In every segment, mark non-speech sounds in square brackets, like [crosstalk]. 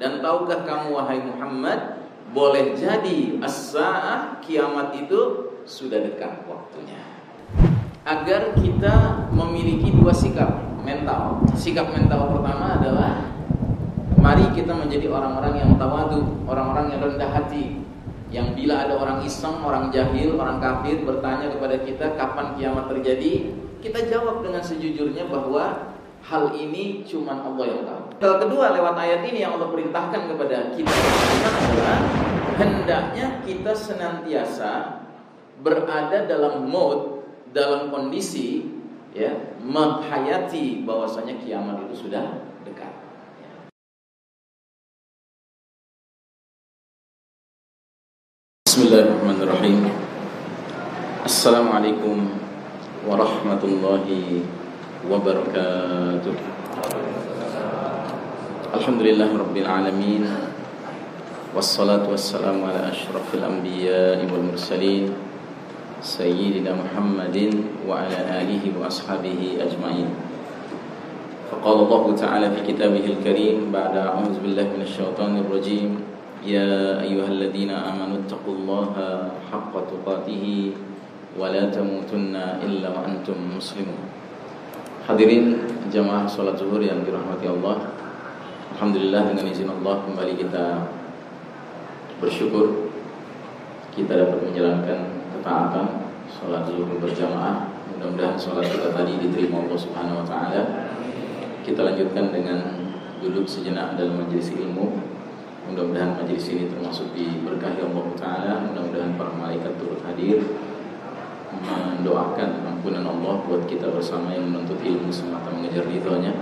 Dan tahukah kamu wahai Muhammad, boleh jadi as-saah kiamat itu sudah dekat waktunya. Agar kita memiliki dua sikap mental. Sikap mental pertama adalah mari kita menjadi orang-orang yang tawadu, orang-orang yang rendah hati. Yang bila ada orang iseng, orang jahil, orang kafir bertanya kepada kita kapan kiamat terjadi, kita jawab dengan sejujurnya bahwa hal ini cuma Allah yang tahu. Hal kedua lewat ayat ini yang Allah perintahkan kepada kita adalah hendaknya kita senantiasa berada dalam mode, dalam kondisi ya menghayati bahwasanya kiamat itu sudah dekat. Bismillahirrahmanirrahim. Assalamualaikum warahmatullahi وبركاته. الحمد لله رب العالمين والصلاة والسلام على أشرف الأنبياء والمرسلين سيدنا محمد وعلى آله وأصحابه أجمعين. فقال الله تعالى في كتابه الكريم بعد أعوذ بالله من الشيطان الرجيم يا أيها الذين آمنوا اتقوا الله حق تقاته ولا تموتن إلا وأنتم مسلمون. Hadirin jamaah sholat zuhur yang dirahmati Allah. Alhamdulillah dengan izin Allah kembali kita bersyukur Kita dapat menjalankan ketaatan sholat zuhur berjamaah. Mudah-mudahan sholat kita tadi diterima Allah subhanahu wa ta'ala. Kita lanjutkan dengan duduk sejenak dalam majelis ilmu. Mudah-mudahan majelis ini termasuk diberkahi Allah Ta'ala. Mudah-mudahan para malaikat turut hadir mendoakan ampunan Allah buat kita bersama yang menuntut ilmu semata mengejar ridhonya.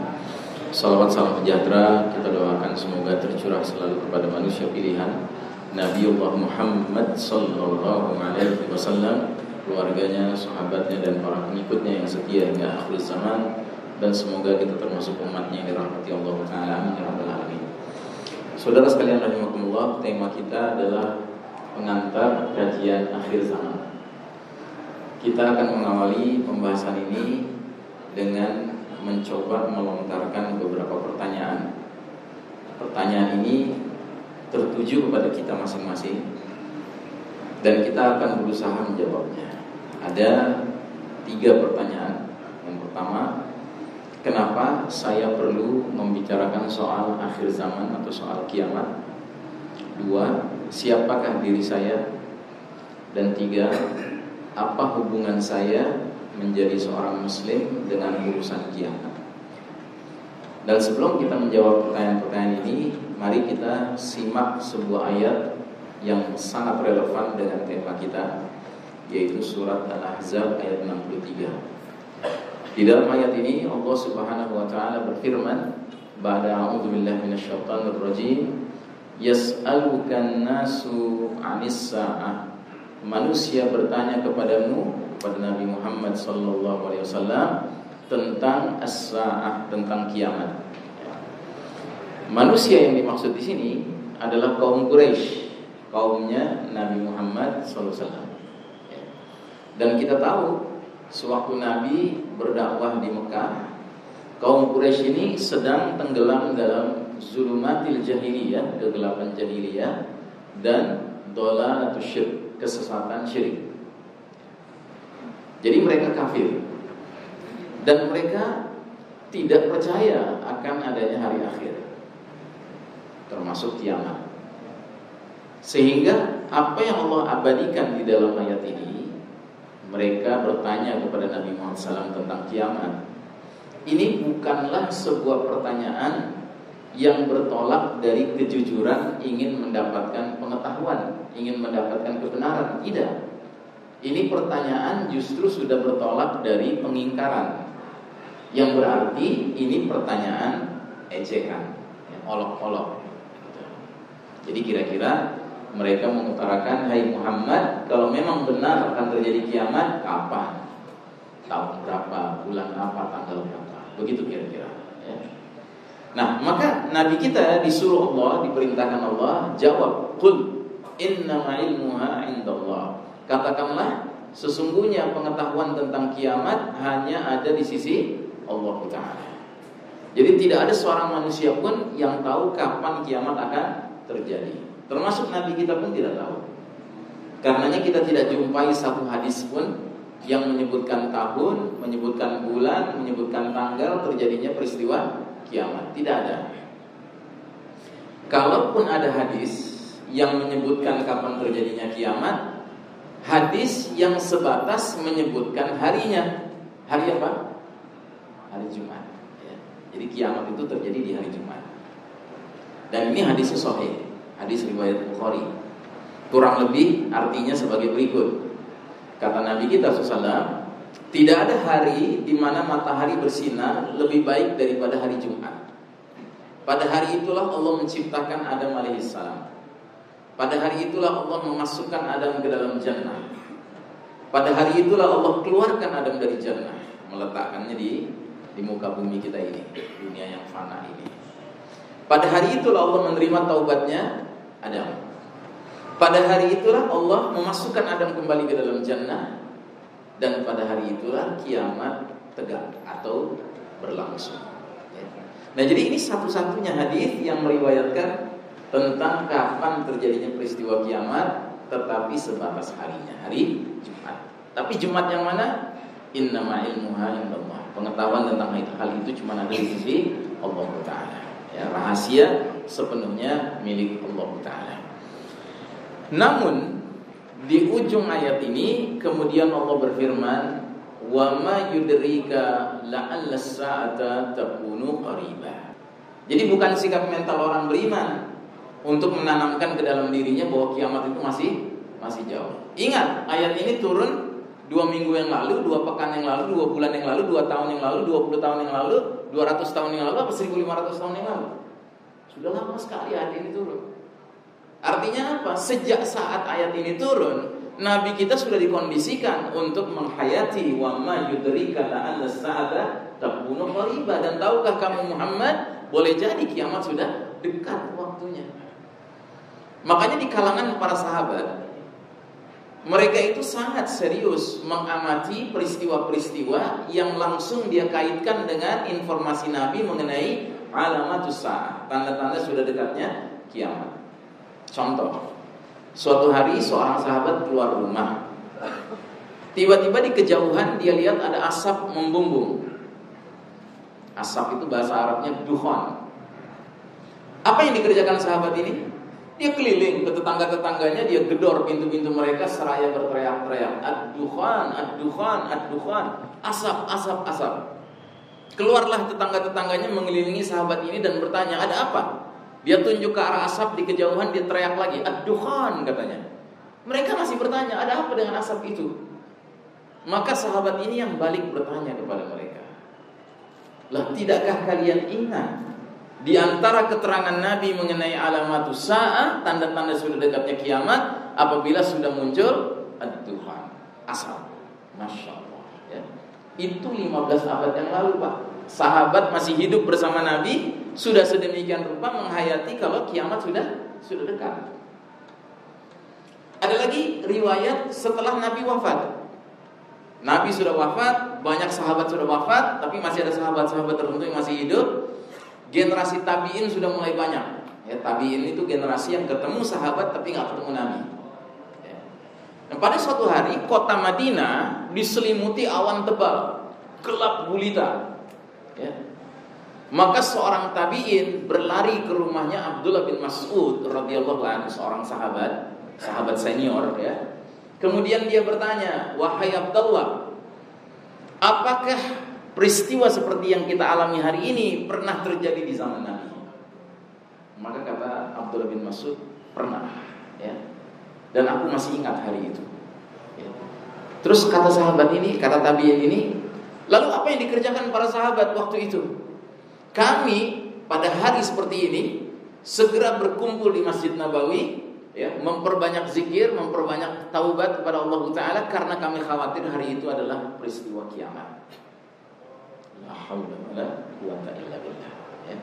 Salawat salam sejahtera kita doakan semoga tercurah selalu kepada manusia pilihan Nabiullah Muhammad sallallahu alaihi wasallam, keluarganya, sahabatnya dan para pengikutnya yang setia hingga akhir zaman dan semoga kita termasuk umatnya yang dirahmati Allah taala ya alamin. Saudara sekalian rahimakumullah, tema kita adalah pengantar kajian akhir zaman. Kita akan mengawali pembahasan ini dengan mencoba melontarkan beberapa pertanyaan. Pertanyaan ini tertuju kepada kita masing-masing dan kita akan berusaha menjawabnya. Ada tiga pertanyaan. Yang pertama, kenapa saya perlu membicarakan soal akhir zaman atau soal kiamat? Dua, siapakah diri saya? Dan tiga, apa hubungan saya menjadi seorang muslim dengan urusan kiamat. Dan sebelum kita menjawab pertanyaan-pertanyaan ini, mari kita simak sebuah ayat yang sangat relevan dengan tema kita, yaitu surat Al-Ahzab ayat 63. Di dalam ayat ini Allah Subhanahu wa taala berfirman, "Ba'da a'udzu billahi minasyaitonir rajim, yas'alukan nasu 'anis sa'ah." Manusia bertanya kepadamu kepada Nabi Muhammad wasallam tentang as-saah, tentang kiamat. Manusia yang dimaksud di sini adalah kaum Quraisy, kaumnya Nabi Muhammad wasallam. Dan kita tahu sewaktu Nabi berdakwah di Mekah, kaum Quraisy ini sedang tenggelam dalam zulumatil jahiliyah, kegelapan jahiliyah dan dola atau syirik, kesesatan syirik. Jadi mereka kafir dan mereka tidak percaya akan adanya hari akhir, termasuk kiamat. Sehingga apa yang Allah abadikan di dalam ayat ini, mereka bertanya kepada Nabi Muhammad SAW tentang kiamat. Ini bukanlah sebuah pertanyaan yang bertolak dari kejujuran ingin mendapatkan pengetahuan, ingin mendapatkan kebenaran. Tidak. Ini pertanyaan justru sudah bertolak dari pengingkaran. Yang berarti ini pertanyaan ejekan, ya, olok-olok. Jadi kira-kira mereka mengutarakan, Hai Muhammad, kalau memang benar akan terjadi kiamat, kapan? Tahun berapa? Bulan apa? Tanggal berapa? Begitu kira-kira. Ya. Nah, maka Nabi kita disuruh Allah, diperintahkan Allah, jawab, Qul inna ilmuha indallah. Katakanlah, sesungguhnya pengetahuan tentang kiamat hanya ada di sisi Allah Ta'ala. Jadi tidak ada seorang manusia pun yang tahu kapan kiamat akan terjadi. Termasuk Nabi kita pun tidak tahu. Karenanya kita tidak jumpai satu hadis pun yang menyebutkan tahun, menyebutkan bulan, menyebutkan tanggal terjadinya peristiwa kiamat. Tidak ada. Kalaupun ada hadis yang menyebutkan kapan terjadinya kiamat, hadis yang sebatas menyebutkan harinya. Hari apa? Hari Jumat. Ya. Jadi kiamat itu terjadi di hari Jumat. Dan ini hadisnya sahih, hadis riwayat Bukhari. Kurang lebih artinya sebagai berikut. Kata Nabi kita SAW Tidak ada hari di mana matahari bersinar lebih baik daripada hari Jumat Pada hari itulah Allah menciptakan Adam alaihissalam Pada hari itulah Allah memasukkan Adam ke dalam jannah Pada hari itulah Allah keluarkan Adam dari jannah Meletakkannya di di muka bumi kita ini Dunia yang fana ini Pada hari itulah Allah menerima taubatnya Adam pada hari itulah Allah memasukkan Adam kembali ke dalam jannah dan pada hari itulah kiamat tegak atau berlangsung. Ya. Nah jadi ini satu-satunya hadis yang meriwayatkan tentang kapan terjadinya peristiwa kiamat, tetapi sebatas harinya hari Jumat. Tapi Jumat yang mana? Innama ilmuha indallah. Pengetahuan tentang hal itu cuma ada di sisi Allah Taala. Ya, rahasia sepenuhnya milik Allah Taala. Namun di ujung ayat ini kemudian Allah berfirman wa ma yudrika la'alla sa'ata takunu qariba. Jadi bukan sikap mental orang beriman untuk menanamkan ke dalam dirinya bahwa kiamat itu masih masih jauh. Ingat, ayat ini turun dua minggu yang lalu, dua pekan yang lalu, dua bulan yang lalu, dua tahun yang lalu, dua puluh tahun yang lalu, dua ratus tahun yang lalu, apa seribu lima ratus tahun yang lalu. Sudah lama sekali ayat ini turun. Artinya apa? Sejak saat ayat ini turun, Nabi kita sudah dikondisikan untuk menghayati wa ma yudrika la'alla sa'ata takunu qariba dan tahukah kamu Muhammad boleh jadi kiamat sudah dekat waktunya. Makanya di kalangan para sahabat mereka itu sangat serius mengamati peristiwa-peristiwa yang langsung dia kaitkan dengan informasi Nabi mengenai alamatus sa'ah, tanda-tanda sudah dekatnya kiamat. Contoh, suatu hari seorang sahabat keluar rumah. Tiba-tiba di kejauhan dia lihat ada asap membumbung. Asap itu bahasa Arabnya duhon. Apa yang dikerjakan sahabat ini? Dia keliling ke tetangga-tetangganya, dia gedor pintu-pintu mereka seraya berteriak-teriak, ad-duhan, ad-duhan, asap, asap, asap. Keluarlah tetangga-tetangganya mengelilingi sahabat ini dan bertanya, ada apa? Dia tunjuk ke arah asap di kejauhan dia teriak lagi, "Ad-dukhan," katanya. Mereka masih bertanya, "Ada apa dengan asap itu?" Maka sahabat ini yang balik bertanya kepada mereka. Lah tidakkah kalian ingat di antara keterangan Nabi mengenai alamat sa'ah, tanda-tanda sudah dekatnya kiamat apabila sudah muncul ad-duhan, asap. Masya Allah ya. Itu 15 abad yang lalu Pak Sahabat masih hidup bersama Nabi sudah sedemikian rupa menghayati kalau kiamat sudah sudah dekat. Ada lagi riwayat setelah Nabi wafat. Nabi sudah wafat, banyak sahabat sudah wafat, tapi masih ada sahabat-sahabat tertentu yang masih hidup. Generasi tabiin sudah mulai banyak. Ya, tabiin itu generasi yang ketemu sahabat tapi nggak ketemu Nabi. Ya. Dan pada suatu hari kota Madinah diselimuti awan tebal, gelap gulita. Ya. Maka seorang tabi'in berlari ke rumahnya Abdullah bin Mas'ud radhiyallahu anhu seorang sahabat, sahabat senior ya. Kemudian dia bertanya, "Wahai Abdullah, apakah peristiwa seperti yang kita alami hari ini pernah terjadi di zaman Nabi?" Maka kata Abdullah bin Mas'ud, "Pernah." Ya. Dan aku masih ingat hari itu. Ya. Terus kata sahabat ini, kata tabi'in ini, lalu apa yang dikerjakan para sahabat waktu itu? Kami pada hari seperti ini segera berkumpul di Masjid Nabawi ya, memperbanyak zikir, memperbanyak taubat kepada Allah taala karena kami khawatir hari itu adalah peristiwa kiamat. La haula wala quwata illa billah. Ya.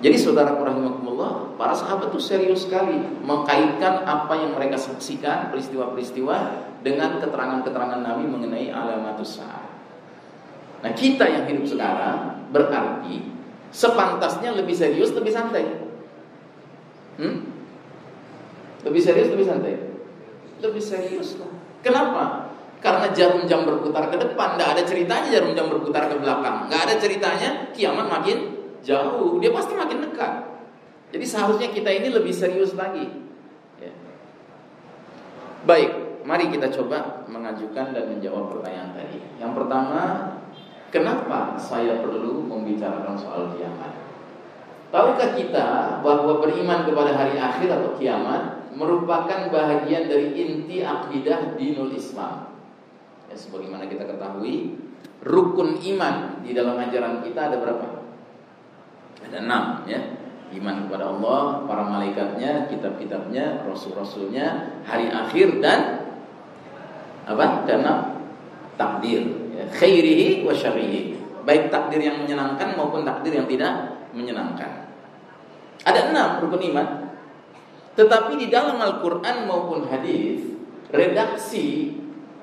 Jadi saudara rahimakumullah, para sahabat itu serius sekali mengkaitkan apa yang mereka saksikan peristiwa-peristiwa dengan keterangan-keterangan Nabi mengenai alamatus saat. Nah, kita yang hidup sekarang berarti sepantasnya lebih serius, lebih santai. Hmm? Lebih serius, lebih santai. Lebih serius lah. Kenapa? Karena jarum jam berputar ke depan, tidak ada ceritanya jarum jam berputar ke belakang, nggak ada ceritanya kiamat makin jauh, dia pasti makin dekat. Jadi seharusnya kita ini lebih serius lagi. Ya. Baik, mari kita coba mengajukan dan menjawab pertanyaan tadi. Yang pertama, kenapa saya perlu membicarakan soal kiamat? Tahukah kita bahwa beriman kepada hari akhir atau kiamat merupakan bahagian dari inti akidah dinul Islam? Ya, sebagaimana kita ketahui, rukun iman di dalam ajaran kita ada berapa? Ada enam ya. Iman kepada Allah, para malaikatnya, kitab-kitabnya, rasul-rasulnya, hari akhir dan apa? Dan takdir, ya. khairihi wa syarrihi. Baik takdir yang menyenangkan maupun takdir yang tidak menyenangkan. Ada enam rukun iman. Tetapi di dalam Al-Quran maupun hadis, redaksi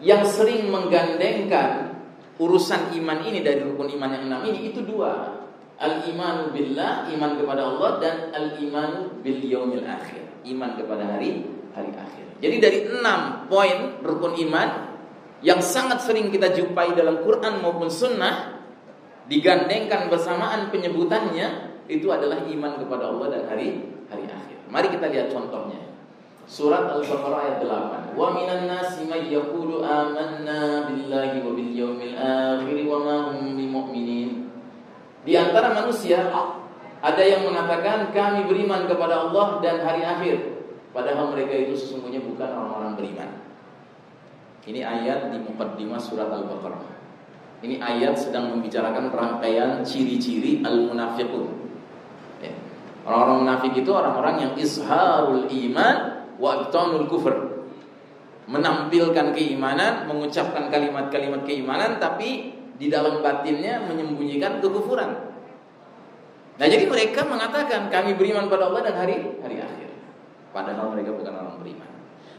yang sering menggandengkan urusan iman ini dari rukun iman yang enam ini itu dua al iman billah iman kepada Allah dan al iman bil yaumil akhir iman kepada hari hari akhir jadi dari enam poin rukun iman yang sangat sering kita jumpai dalam Quran maupun Sunnah digandengkan bersamaan penyebutannya itu adalah iman kepada Allah dan hari hari akhir. Mari kita lihat contohnya. Surat Al-Baqarah ayat 8. Wa minan nasi may yaqulu amanna billahi wa bil yawmil akhir wa ma hum bimumin. Di antara manusia ada yang mengatakan kami beriman kepada Allah dan hari akhir. Padahal mereka itu sesungguhnya bukan orang-orang beriman. Ini ayat di mukaddimah surat Al-Baqarah. Ini ayat sedang membicarakan rangkaian ciri-ciri al-munafiqun. Ya. Orang-orang munafik itu orang-orang yang izharul iman wa kufur menampilkan keimanan, mengucapkan kalimat-kalimat keimanan tapi di dalam batinnya menyembunyikan kekufuran. Nah, jadi mereka mengatakan kami beriman pada Allah dan hari hari akhir. Padahal mereka bukan orang beriman.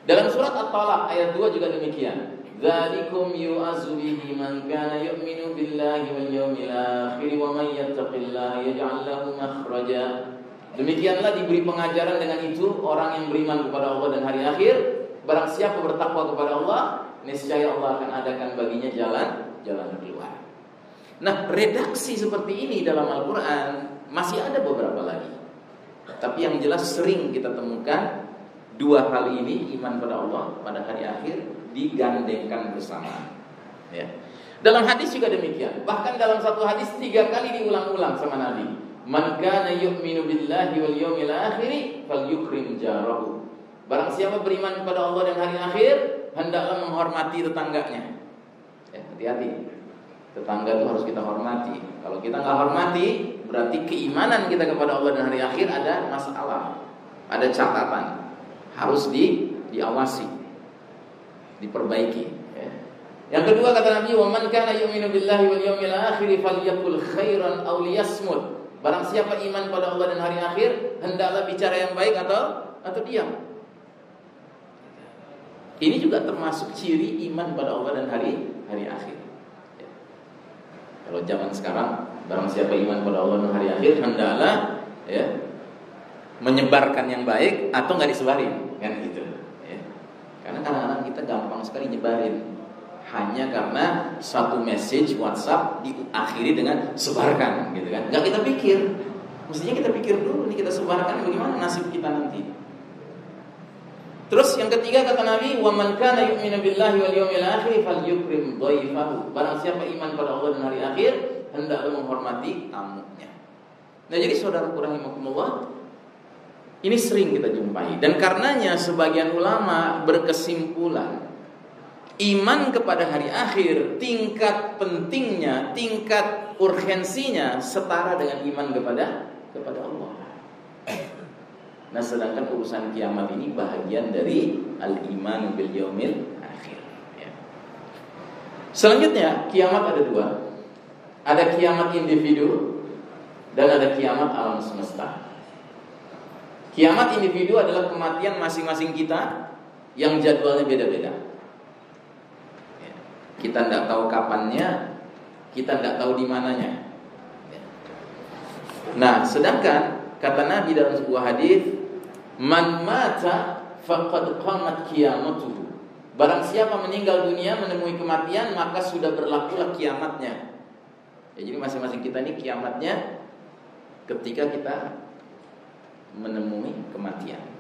Dalam surat At-Talaq ayat 2 juga demikian. Dzalikum yu'azu bihi man kana yu'minu billahi wal yawmil akhir wa man yattaqillaha yaj'al lahu makhraja. Demikianlah diberi pengajaran dengan itu orang yang beriman kepada Allah dan hari akhir. Barang siapa bertakwa kepada Allah, niscaya Allah akan adakan baginya jalan jalan keluar. Nah, redaksi seperti ini dalam Al-Qur'an masih ada beberapa lagi. Tapi yang jelas sering kita temukan dua hal ini iman pada Allah pada hari akhir digandengkan bersama. Ya. Dalam hadis juga demikian. Bahkan dalam satu hadis tiga kali diulang-ulang sama Nabi. Man kana yu'minu billahi wal yawmil akhir falyukrim jarahu. Barang siapa beriman kepada Allah dan hari akhir, hendaklah menghormati tetangganya. Ya, hati-hati. Tetangga itu harus kita hormati. Kalau kita nggak hormati, berarti keimanan kita kepada Allah dan hari akhir ada masalah, ada catatan, harus di diawasi, diperbaiki. Ya. Yang kedua kata Nabi, "Wa man kana yu'minu billahi wal yawmil akhir falyakul khairan aw liyasmut." Barang siapa iman pada Allah dan hari akhir, hendaklah bicara yang baik atau atau diam. Ini juga termasuk ciri iman pada Allah dan hari hari akhir. Ya. Kalau zaman sekarang, barang siapa iman pada Allah dan hari akhir, hendaklah ya menyebarkan yang baik atau nggak disebarin, kan gitu. Ya. Karena kadang-kadang kita gampang sekali nyebarin hanya karena satu message WhatsApp diakhiri dengan sebarkan gitu kan nggak kita pikir mestinya kita pikir dulu nih kita sebarkan bagaimana nasib kita nanti Terus yang ketiga kata Nabi, "Wa man kana yu'minu billahi wal yawmil akhir falyukrim dhaifahu." Barang siapa iman pada Allah dan hari akhir, hendaklah menghormati tamunya. Nah, jadi saudaraku rahimakumullah, ini sering kita jumpai dan karenanya sebagian ulama berkesimpulan iman kepada hari akhir tingkat pentingnya, tingkat urgensinya setara dengan iman kepada kepada Allah. Nah, sedangkan urusan kiamat ini bahagian dari al-iman bil yaumil akhir. Ya. Selanjutnya, kiamat ada dua. Ada kiamat individu dan ada kiamat alam semesta. Kiamat individu adalah kematian masing-masing kita yang jadwalnya beda-beda. Kita tidak tahu kapannya, kita tidak tahu di mananya. Nah, sedangkan kata Nabi dalam sebuah hadis, "Man mata faqad qamat qiyamatuhu." Barang siapa meninggal dunia menemui kematian, maka sudah berlakulah kiamatnya. Ya, jadi masing-masing kita ini kiamatnya ketika kita menemui kematian.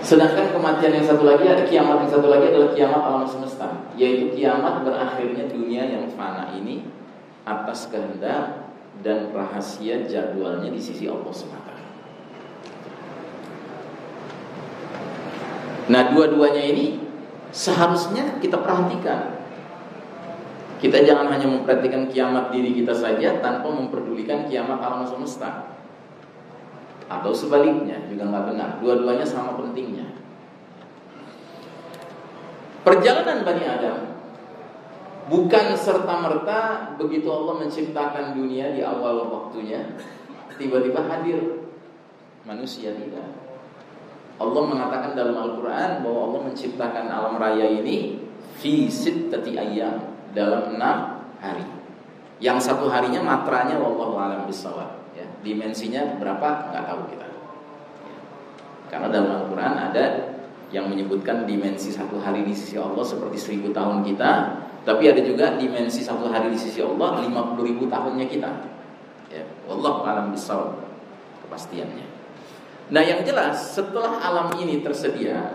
Sedangkan kematian yang satu lagi ada kiamat yang satu lagi adalah kiamat alam semesta, yaitu kiamat berakhirnya dunia yang fana ini atas kehendak dan rahasia jadwalnya di sisi Allah semata. Nah, dua-duanya ini seharusnya kita perhatikan. Kita jangan hanya memperhatikan kiamat diri kita saja tanpa memperdulikan kiamat alam semesta atau sebaliknya juga nggak benar. Dua-duanya sama pentingnya. Perjalanan Bani Adam bukan serta merta begitu Allah menciptakan dunia di awal waktunya tiba-tiba hadir manusia tidak. Allah mengatakan dalam Al-Quran bahwa Allah menciptakan alam raya ini fi sittati ayam dalam enam hari. Yang satu harinya matranya wallahu alam bisawab dimensinya berapa nggak tahu kita. Karena dalam Al-Quran ada yang menyebutkan dimensi satu hari di sisi Allah seperti seribu tahun kita tapi ada juga dimensi satu hari di sisi Allah lima puluh ribu tahunnya kita. Ya Allah alam besar kepastiannya. Nah yang jelas setelah alam ini tersedia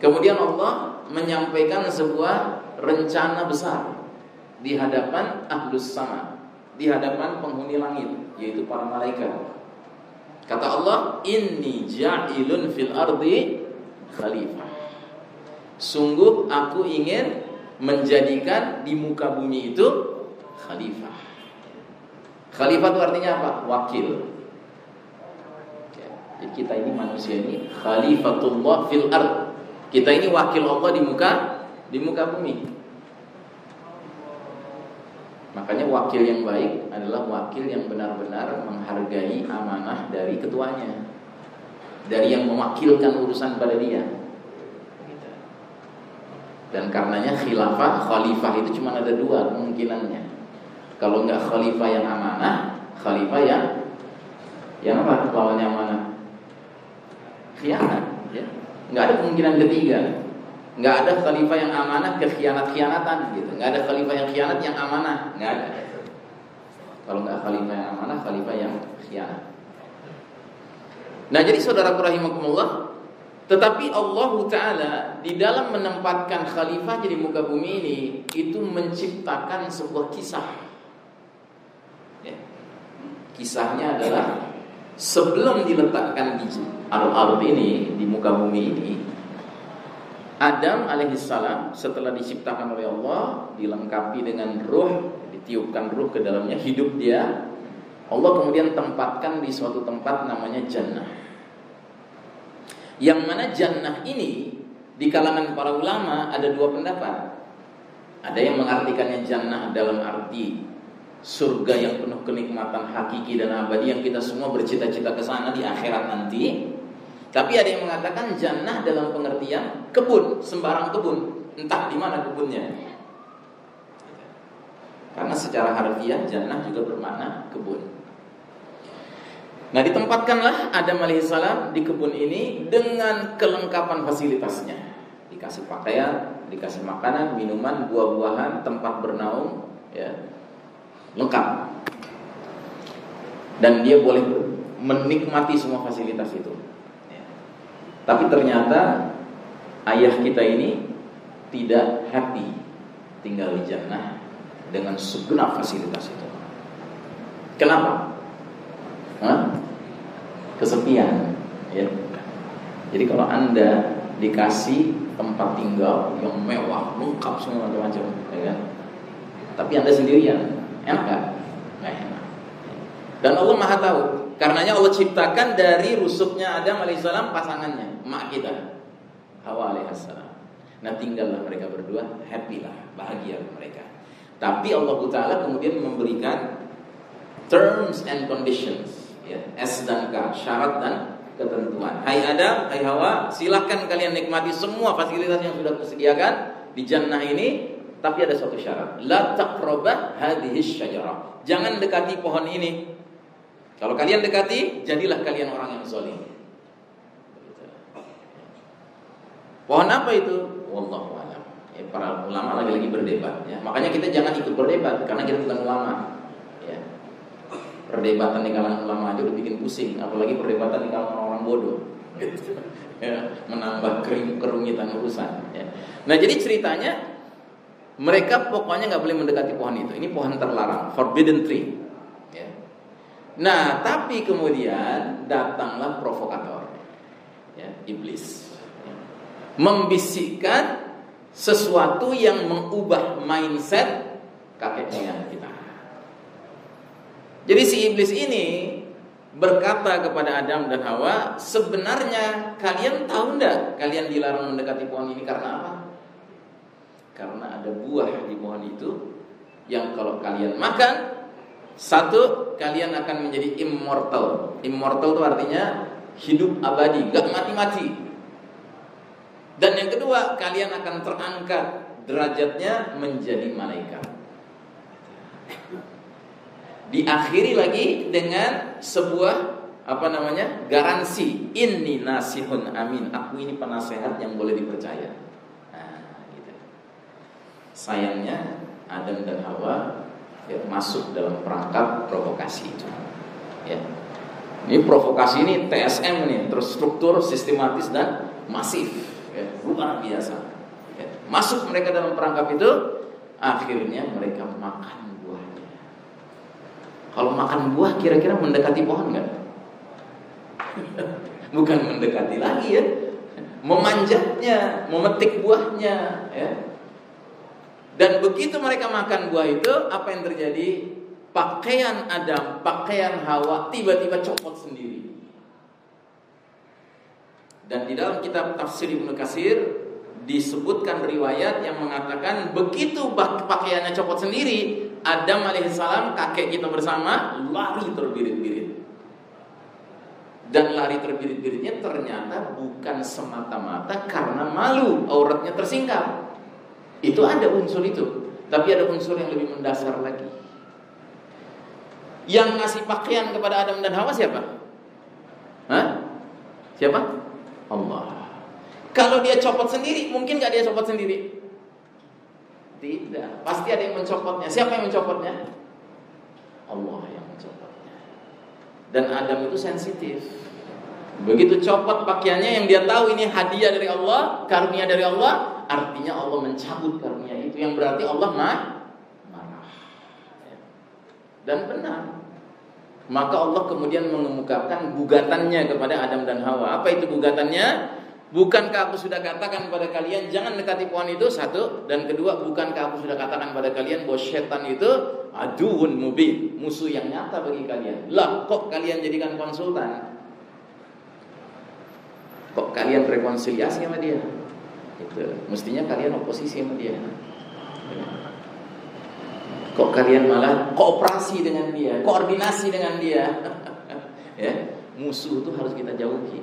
kemudian Allah menyampaikan sebuah rencana besar di hadapan ahlus sama di hadapan penghuni langit yaitu para malaikat. Kata Allah, "Inni ja'ilun fil ardi khalifah." Sungguh aku ingin menjadikan di muka bumi itu khalifah. Khalifah itu artinya apa? Wakil. Jadi kita ini manusia ini khalifatullah fil ard. Kita ini wakil Allah di muka di muka bumi. Makanya wakil yang baik adalah wakil yang benar-benar menghargai amanah dari ketuanya. Dari yang mewakilkan urusan pada dia. Dan karenanya khilafah, khalifah itu cuma ada dua kemungkinannya. Kalau nggak khalifah yang amanah, khalifah yang yang apa lawannya amanah? Khianat, ya. Nggak ada kemungkinan ketiga nggak ada khalifah yang amanah kekhianat-khianatan gitu. Nggak ada khalifah yang khianat yang amanah, nggak ada. Kalau nggak khalifah yang amanah, khalifah yang khianat. Nah, jadi saudara rahimakumullah, tetapi Allah Ta'ala di dalam menempatkan khalifah di muka bumi ini Itu menciptakan sebuah kisah ya. Kisahnya adalah Sebelum diletakkan di al-ard ini Di muka bumi ini Adam alaihissalam setelah diciptakan oleh Allah dilengkapi dengan ruh ditiupkan ruh ke dalamnya hidup dia. Allah kemudian tempatkan di suatu tempat namanya jannah. Yang mana jannah ini di kalangan para ulama ada dua pendapat. Ada yang mengartikannya jannah dalam arti surga yang penuh kenikmatan hakiki dan abadi yang kita semua bercita-cita ke sana di akhirat nanti tapi ada yang mengatakan jannah dalam pengertian kebun, sembarang kebun, entah di mana kebunnya. Karena secara harfiah jannah juga bermakna kebun. Nah ditempatkanlah Adam alaihissalam di kebun ini dengan kelengkapan fasilitasnya. Dikasih pakaian, dikasih makanan, minuman, buah-buahan, tempat bernaung, ya lengkap. Dan dia boleh menikmati semua fasilitas itu. Tapi ternyata ayah kita ini tidak happy tinggal di jannah dengan segenap fasilitas itu. Kenapa? Hah? Kesepian, ya. Jadi kalau anda dikasih tempat tinggal yang mewah, lengkap semua macam-macam, ya kan? Tapi anda sendirian, enak gak? Nggak enak. Dan Allah Maha tahu Karenanya Allah ciptakan dari rusuknya Adam alaihissalam pasangannya, emak kita, Hawa alaihissalam. Nah tinggallah mereka berdua, happy lah, bahagia mereka. Tapi Allah Taala kemudian memberikan terms and conditions, ya, S dan K, syarat dan ketentuan. Hai Adam, hai Hawa, silahkan kalian nikmati semua fasilitas yang sudah kusediakan di jannah ini, tapi ada satu syarat. La taqrabah hadhihi syajarah. Jangan dekati pohon ini. Kalau kalian dekati, jadilah kalian orang yang zalim. Pohon apa itu? Wallahu a'lam. Ya, para ulama lagi-lagi berdebat ya. Makanya kita jangan ikut berdebat karena kita bukan ulama. Ya. Perdebatan di kalangan ulama aja udah bikin pusing, apalagi perdebatan di kalangan orang bodoh. [laughs] Ya, menambah kering kerumitan urusan ya. Nah, jadi ceritanya mereka pokoknya nggak boleh mendekati pohon itu. Ini pohon terlarang, forbidden tree. Nah, tapi kemudian datanglah provokator, ya, iblis, membisikkan sesuatu yang mengubah mindset kakek moyang kita. Jadi si iblis ini berkata kepada Adam dan Hawa, sebenarnya kalian tahu ndak kalian dilarang mendekati pohon ini karena apa? Karena ada buah di pohon itu yang kalau kalian makan satu kalian akan menjadi immortal. Immortal itu artinya hidup abadi, gak mati-mati. Dan yang kedua, kalian akan terangkat derajatnya menjadi malaikat. Diakhiri lagi dengan sebuah apa namanya garansi ini nasihun amin aku ini penasehat yang boleh dipercaya sayangnya Adam dan Hawa ya, masuk dalam perangkap provokasi itu. Ya. Ini provokasi ini TSM nih, terstruktur, sistematis dan masif, ya, luar biasa. Ya. Masuk mereka dalam perangkap itu, akhirnya mereka makan buahnya. Kalau makan buah, kira-kira mendekati pohon nggak? [laughs] Bukan mendekati lagi ya, memanjatnya, memetik buahnya, ya dan begitu mereka makan buah itu, apa yang terjadi? Pakaian Adam, pakaian Hawa tiba-tiba copot sendiri. Dan di dalam kitab tafsir Ibnu Kasir disebutkan riwayat yang mengatakan begitu pakaiannya copot sendiri, Adam alaihissalam kakek kita bersama lari terbirit-birit. Dan lari terbirit-biritnya ternyata bukan semata-mata karena malu auratnya tersingkap itu ada unsur itu, tapi ada unsur yang lebih mendasar lagi. Yang ngasih pakaian kepada Adam dan Hawa siapa? Hah? Siapa? Allah. Kalau dia copot sendiri, mungkin gak dia copot sendiri? Tidak. Pasti ada yang mencopotnya. Siapa yang mencopotnya? Allah yang mencopotnya. Dan Adam itu sensitif. Begitu copot pakaiannya yang dia tahu ini hadiah dari Allah, karunia dari Allah, artinya Allah mencabut karunia itu yang berarti Allah marah. Dan benar. Maka Allah kemudian mengemukakan gugatannya kepada Adam dan Hawa. Apa itu gugatannya? Bukankah aku sudah katakan kepada kalian jangan dekati pohon itu satu dan kedua bukankah aku sudah katakan kepada kalian bahwa setan itu aduun mubin musuh yang nyata bagi kalian. Lah kok kalian jadikan konsultan? Kok kalian rekonsiliasi sama dia? Itu mestinya kalian oposisi sama dia. Kok kalian malah kooperasi dengan dia, koordinasi dengan dia? [laughs] ya, musuh itu harus kita jauhi.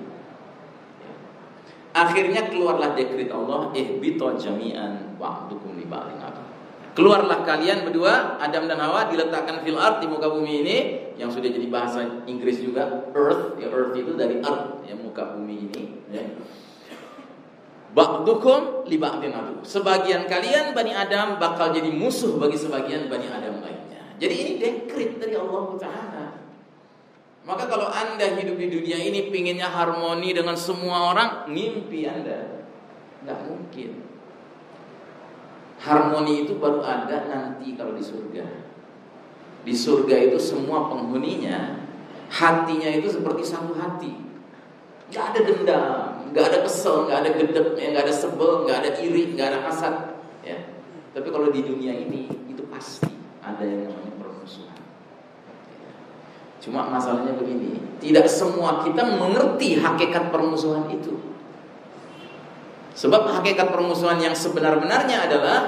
Akhirnya keluarlah dekrit Allah, ihbito jami'an wa'dukum li Keluarlah kalian berdua, Adam dan Hawa diletakkan fil art di muka bumi ini yang sudah jadi bahasa Inggris juga earth, ya earth itu dari art, ya muka bumi ini, ya. Ba'dukum li ba'din adu. Sebagian kalian Bani Adam bakal jadi musuh bagi sebagian Bani Adam lainnya. Jadi ini dekrit dari Allah Taala. Maka kalau anda hidup di dunia ini pinginnya harmoni dengan semua orang, mimpi anda. Nggak mungkin. Harmoni itu baru ada nanti kalau di surga. Di surga itu semua penghuninya, hatinya itu seperti satu hati. Gak ada dendam, nggak ada kesel, nggak ada gedek, nggak ada sebel, nggak ada iri, nggak ada hasad. Ya. Tapi kalau di dunia ini itu pasti ada yang namanya permusuhan. Cuma masalahnya begini, tidak semua kita mengerti hakikat permusuhan itu. Sebab hakikat permusuhan yang sebenar-benarnya adalah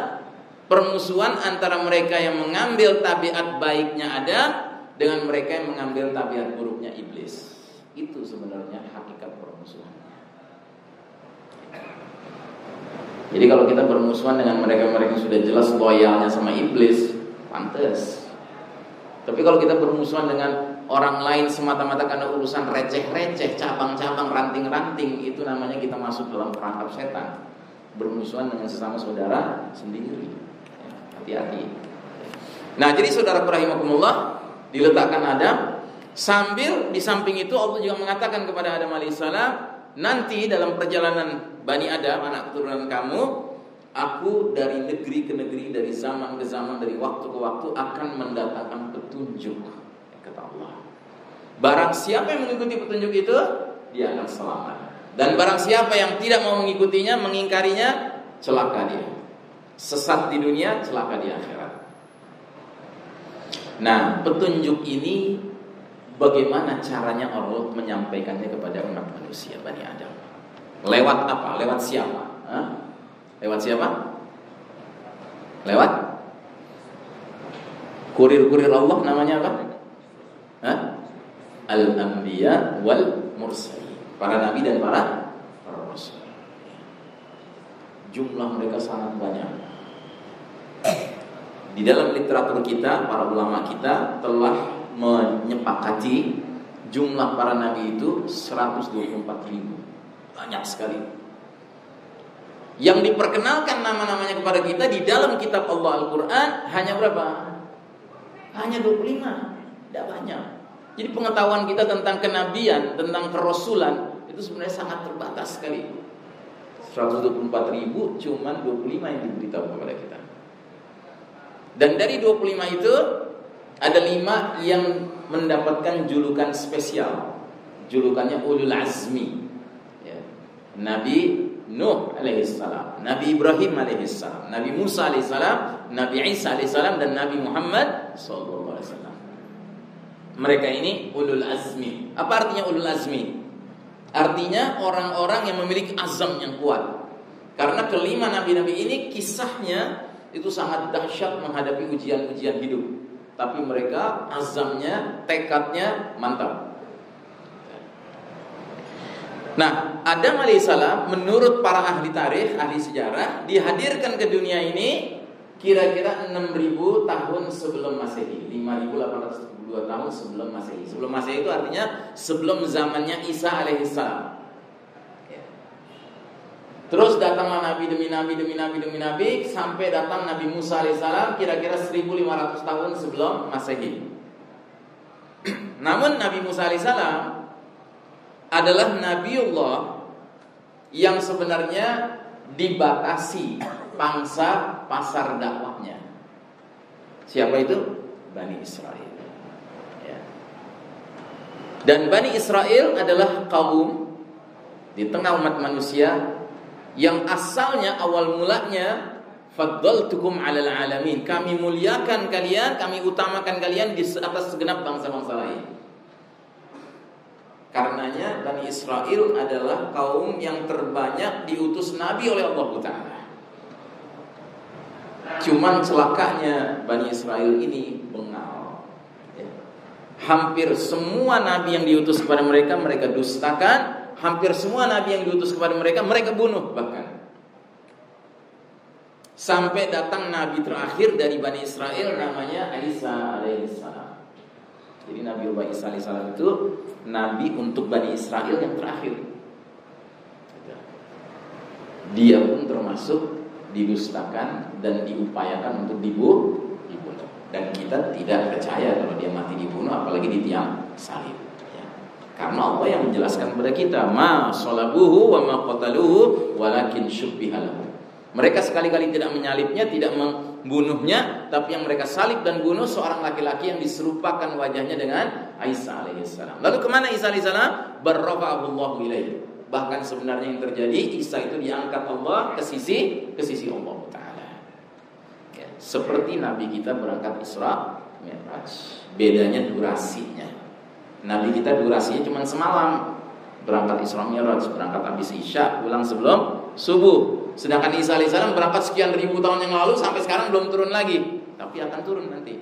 permusuhan antara mereka yang mengambil tabiat baiknya ada dengan mereka yang mengambil tabiat buruknya iblis. Itu sebenarnya hakikat permusuhan. Jadi kalau kita bermusuhan dengan mereka-mereka yang sudah jelas loyalnya sama iblis, pantas. Tapi kalau kita bermusuhan dengan orang lain semata-mata karena urusan receh-receh, cabang-cabang, ranting-ranting, itu namanya kita masuk dalam perangkap setan. Bermusuhan dengan sesama saudara sendiri. Ya, hati-hati. Nah, jadi saudara rahimakumullah diletakkan Adam sambil di samping itu Allah juga mengatakan kepada Adam alaihissalam, nanti dalam perjalanan Bani Adam anak keturunan kamu, aku dari negeri ke negeri, dari zaman ke zaman, dari waktu ke waktu akan mendatangkan petunjuk kata Allah. Barang siapa yang mengikuti petunjuk itu, dia akan selamat. Dan barang siapa yang tidak mau mengikutinya, mengingkarinya, celaka dia. Sesat di dunia, celaka di akhirat. Nah, petunjuk ini bagaimana caranya Allah menyampaikannya kepada umat manusia Bani Adam? Lewat apa? Lewat siapa? Hah? Lewat siapa? Lewat kurir-kurir Allah namanya apa? Al-Anbiya wal Mursalin. Para nabi dan para para rasul. Jumlah mereka sangat banyak. Di dalam literatur kita, para ulama kita telah menyepakati jumlah para nabi itu 124 ribu. Banyak sekali. Yang diperkenalkan nama-namanya kepada kita di dalam kitab Allah Al-Quran hanya berapa? Hanya 25. Tidak banyak. Jadi pengetahuan kita tentang kenabian, tentang kerasulan itu sebenarnya sangat terbatas sekali. 124 ribu cuman 25 yang diberitahu kepada kita. Dan dari 25 itu ada lima yang mendapatkan julukan spesial. Julukannya ulul azmi. Nabi Nuh alaihissalam, Nabi Ibrahim alaihissalam, Nabi Musa alaihissalam, Nabi Isa alaihissalam dan Nabi Muhammad sallallahu alaihi wasallam. Mereka ini ulul azmi. Apa artinya ulul azmi? Artinya orang-orang yang memiliki azam yang kuat. Karena kelima nabi-nabi ini kisahnya itu sangat dahsyat menghadapi ujian-ujian hidup. Tapi mereka azamnya, tekadnya mantap. Nah, Adam alaihissalam menurut para ahli tarikh, ahli sejarah dihadirkan ke dunia ini kira-kira 6000 tahun sebelum Masehi, 5872 tahun sebelum Masehi. Sebelum Masehi itu artinya sebelum zamannya Isa alaihissalam. Ya. Terus datanglah nabi demi nabi demi nabi demi nabi sampai datang Nabi Musa alaihissalam kira-kira 1500 tahun sebelum Masehi. [clears throat] Namun Nabi Musa alaihissalam adalah nabiullah yang sebenarnya dibatasi pangsa pasar dakwahnya. Siapa itu? Bani Israel. Ya. Dan Bani Israel adalah kaum di tengah umat manusia yang asalnya awal mulanya faddaltukum 'alal alamin. Kami muliakan kalian, kami utamakan kalian di atas segenap bangsa-bangsa lain. Karenanya Bani Israel adalah kaum yang terbanyak diutus Nabi oleh Allah Taala. Cuman celakanya Bani Israel ini bengal. Ya. Hampir semua nabi yang diutus kepada mereka mereka dustakan. Hampir semua nabi yang diutus kepada mereka mereka bunuh bahkan. Sampai datang nabi terakhir dari Bani Israel namanya Isa alaihissalam. Jadi Nabi Isa alaihissalam itu nabi untuk Bani Israel yang terakhir. Dia pun termasuk didustakan dan diupayakan untuk dibunuh. Dan kita tidak percaya kalau dia mati dibunuh, apalagi di tiang salib. Ya. Karena Allah yang menjelaskan kepada kita, ma salabuhu wa ma qataluhu walakin syubbihalahu. Mereka sekali-kali tidak menyalibnya, tidak membunuhnya, tapi yang mereka salib dan bunuh seorang laki-laki yang diserupakan wajahnya dengan Isa alaihissalam. Lalu ke mana Isa alaihissalam? Barrafa'ahullahu ilaihi. Bahkan sebenarnya yang terjadi Isa itu diangkat Allah ke sisi ke sisi Allah Taala. Ya, seperti Nabi kita berangkat Isra Mi'raj. Bedanya durasinya. Nabi kita durasinya cuma semalam. Berangkat Isra Mi'raj, berangkat habis Isya, pulang sebelum subuh. Sedangkan Isa alaihissalam berangkat sekian ribu tahun yang lalu sampai sekarang belum turun lagi, tapi akan turun nanti.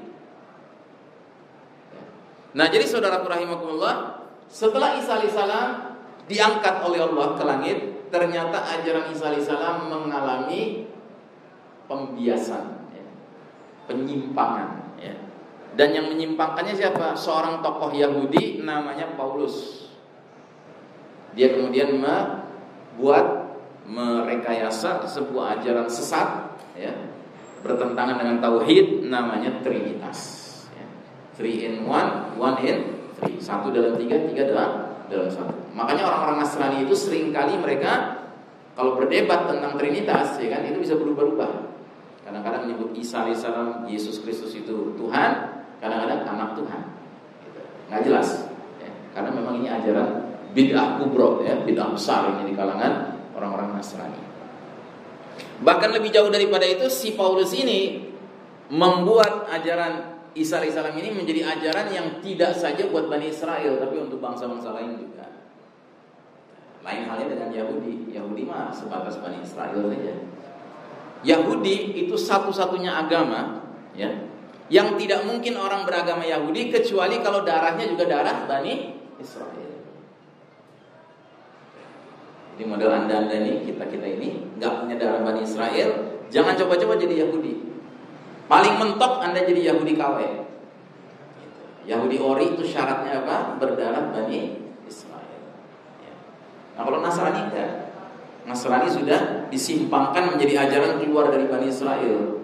Nah, jadi saudara rahimakumullah, setelah Isa alaihissalam diangkat oleh Allah ke langit, ternyata ajaran Isa alaihissalam mengalami pembiasan, ya, penyimpangan. Ya. Dan yang menyimpangkannya siapa? Seorang tokoh Yahudi namanya Paulus. Dia kemudian membuat merekayasa sebuah ajaran sesat, ya, bertentangan dengan tauhid, namanya Trinitas. Ya. Three in one, one in three. Satu dalam tiga, tiga dalam dalam satu. Makanya orang-orang Nasrani itu sering kali mereka kalau berdebat tentang Trinitas, ya kan, itu bisa berubah-ubah. Kadang-kadang menyebut Isa alaihissalam, Yesus Kristus itu Tuhan, kadang-kadang anak Tuhan. Gitu. Nggak jelas. Ya. Karena memang ini ajaran bid'ah kubro, ya, bid'ah besar ini di kalangan orang-orang Nasrani. Bahkan lebih jauh daripada itu, si Paulus ini membuat ajaran Isa alaihissalam ini menjadi ajaran yang tidak saja buat Bani Israel, tapi untuk bangsa-bangsa lain juga. Lain halnya dengan Yahudi. Yahudi mah sebatas Bani Israel saja. Yahudi itu satu-satunya agama ya yang tidak mungkin orang beragama Yahudi kecuali kalau darahnya juga darah Bani Israel. Jadi model anda anda ini kita kita ini nggak punya darah Bani Israel, jangan coba-coba jadi Yahudi. Paling mentok anda jadi Yahudi KW. Yahudi ori itu syaratnya apa? Berdarah Bani Israel. Ya. Nah kalau Nasrani enggak, Nasrani sudah disimpangkan menjadi ajaran keluar dari Bani Israel.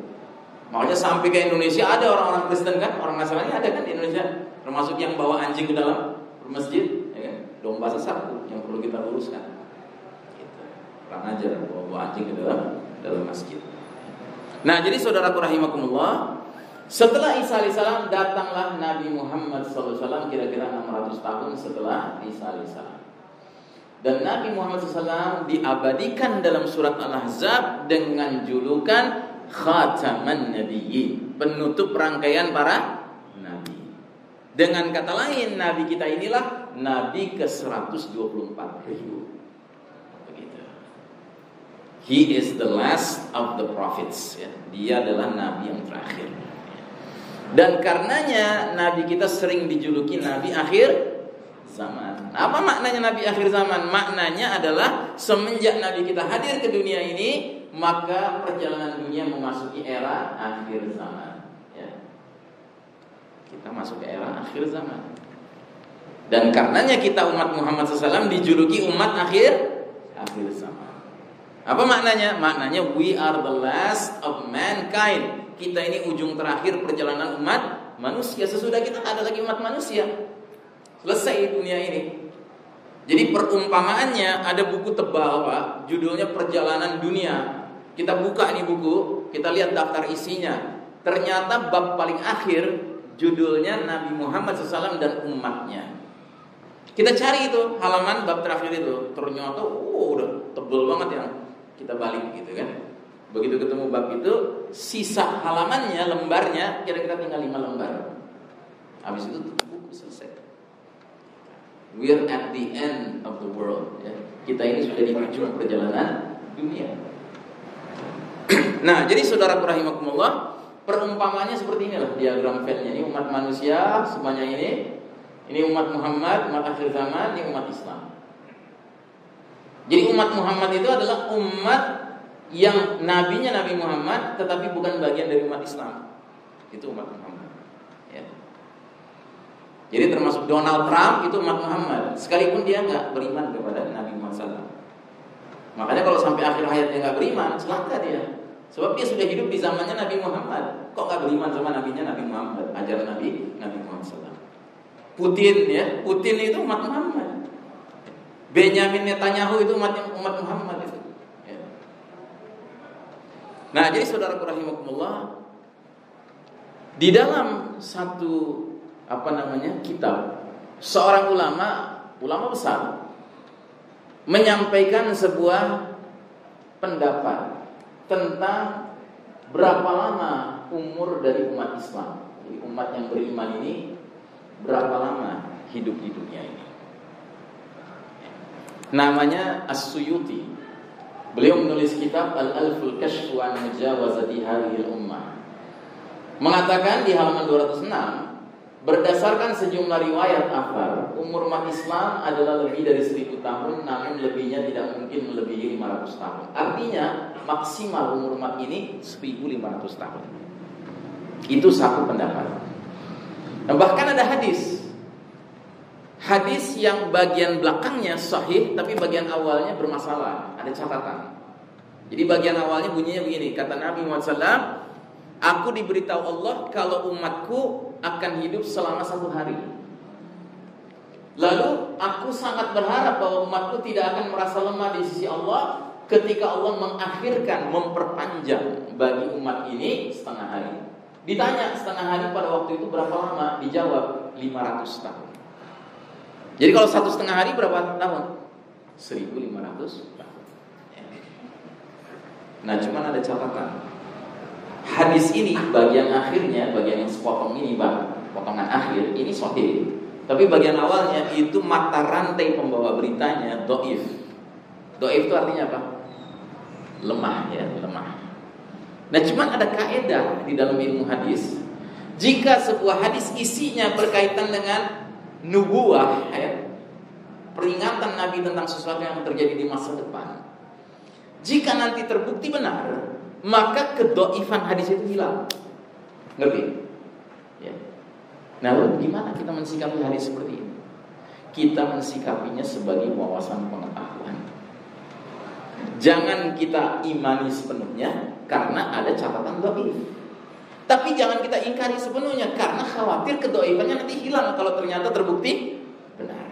Makanya sampai ke Indonesia ada orang-orang Kristen kan, orang Nasrani ada kan di Indonesia, termasuk yang bawa anjing ke dalam masjid, ya kan? domba sesatku yang perlu kita luruskan. Kurang ajar bawa, anjing ke dalam dalam masjid. Nah, jadi saudara rahimakumullah, setelah Isa alaihissalam datanglah Nabi Muhammad SAW kira-kira 600 tahun setelah Isa alaihissalam. Dan Nabi Muhammad SAW diabadikan dalam surat Al-Ahzab dengan julukan Khataman Nabiyyin, penutup rangkaian para nabi. Dengan kata lain, nabi kita inilah nabi ke-124 ribu. He is the last of the prophets. Ya. Dia adalah nabi yang terakhir. Dan karenanya nabi kita sering dijuluki nabi akhir zaman. Apa maknanya Nabi akhir zaman? Maknanya adalah semenjak Nabi kita hadir ke dunia ini, maka perjalanan dunia memasuki era akhir zaman. Ya. Kita masuk ke era akhir zaman. Dan karenanya kita umat Muhammad SAW dijuluki umat akhir akhir zaman. Apa maknanya? Maknanya we are the last of mankind. Kita ini ujung terakhir perjalanan umat manusia. Sesudah kita ada lagi umat manusia. Selesai dunia ini. Jadi perumpamaannya ada buku tebal Pak, judulnya Perjalanan Dunia. Kita buka ini buku, kita lihat daftar isinya. Ternyata bab paling akhir judulnya Nabi Muhammad SAW dan umatnya. Kita cari itu halaman bab terakhir itu. Ternyata oh, udah tebel banget yang kita balik gitu kan. Begitu ketemu bab itu, sisa halamannya, lembarnya kira-kira tinggal lima lembar. Habis itu buku selesai. We're at the end of the world. Ya. Kita ini sudah di ujung perjalanan dunia. [clears throat] nah, jadi saudara rahimakumullah, perumpamannya seperti inilah diagram Venn-nya. Ini umat manusia semuanya ini. Ini umat Muhammad, umat akhir zaman, ini umat Islam. Jadi umat Muhammad itu adalah umat yang nabinya Nabi Muhammad tetapi bukan bagian dari umat Islam. Itu umat Muhammad. Jadi termasuk Donald Trump itu umat Muhammad, sekalipun dia nggak beriman kepada Nabi Muhammad SAW. Makanya kalau sampai akhir hayatnya nggak beriman, celaka dia. Sebab dia sudah hidup di zamannya Nabi Muhammad. Kok nggak beriman sama nabinya Nabi Muhammad, ajaran Nabi Nabi Muhammad SAW. Putin ya, Putin itu umat Muhammad. Benjamin Netanyahu itu umat umat Muhammad itu. Ya. Nah, jadi saudara rahimakumullah, di dalam satu apa namanya kitab seorang ulama ulama besar menyampaikan sebuah pendapat tentang berapa lama umur dari umat Islam. Umat yang beriman ini berapa lama hidup di dunia ini. Namanya As-Suyuti. Beliau menulis kitab Al-Alful Kashf wa Mujawazati Hadhihi Ummah. Mengatakan di halaman 206 Berdasarkan sejumlah riwayat afar umur umat Islam adalah lebih dari 1000 tahun namun lebihnya tidak mungkin melebihi 500 tahun. Artinya maksimal umur umat ini 1500 tahun. Itu satu pendapat. Nah, bahkan ada hadis. Hadis yang bagian belakangnya sahih tapi bagian awalnya bermasalah, ada catatan. Jadi bagian awalnya bunyinya begini, kata Nabi Muhammad SAW, Aku diberitahu Allah kalau umatku akan hidup selama satu hari. Lalu aku sangat berharap bahwa umatku tidak akan merasa lemah di sisi Allah ketika Allah mengakhirkan, memperpanjang bagi umat ini setengah hari. Ditanya setengah hari pada waktu itu berapa lama? Dijawab 500 tahun. Jadi kalau satu setengah hari berapa tahun? 1500 tahun. Nah cuman ada catatan hadis ini bagian akhirnya, bagian yang sepotong ini, bang, potongan akhir ini sahih. Tapi bagian awalnya itu mata rantai pembawa beritanya doif. Doif itu artinya apa? Lemah ya, lemah. Nah, cuman ada kaidah di dalam ilmu hadis. Jika sebuah hadis isinya berkaitan dengan nubuah, ya, peringatan Nabi tentang sesuatu yang terjadi di masa depan. Jika nanti terbukti benar, maka kedoifan hadis itu hilang. Ngerti? Ya. Nah, lalu gimana kita mensikapi hadis seperti ini? Kita mensikapinya sebagai wawasan pengetahuan. Jangan kita imani sepenuhnya karena ada catatan doif. Tapi jangan kita ingkari sepenuhnya karena khawatir kedoifannya nanti hilang kalau ternyata terbukti benar.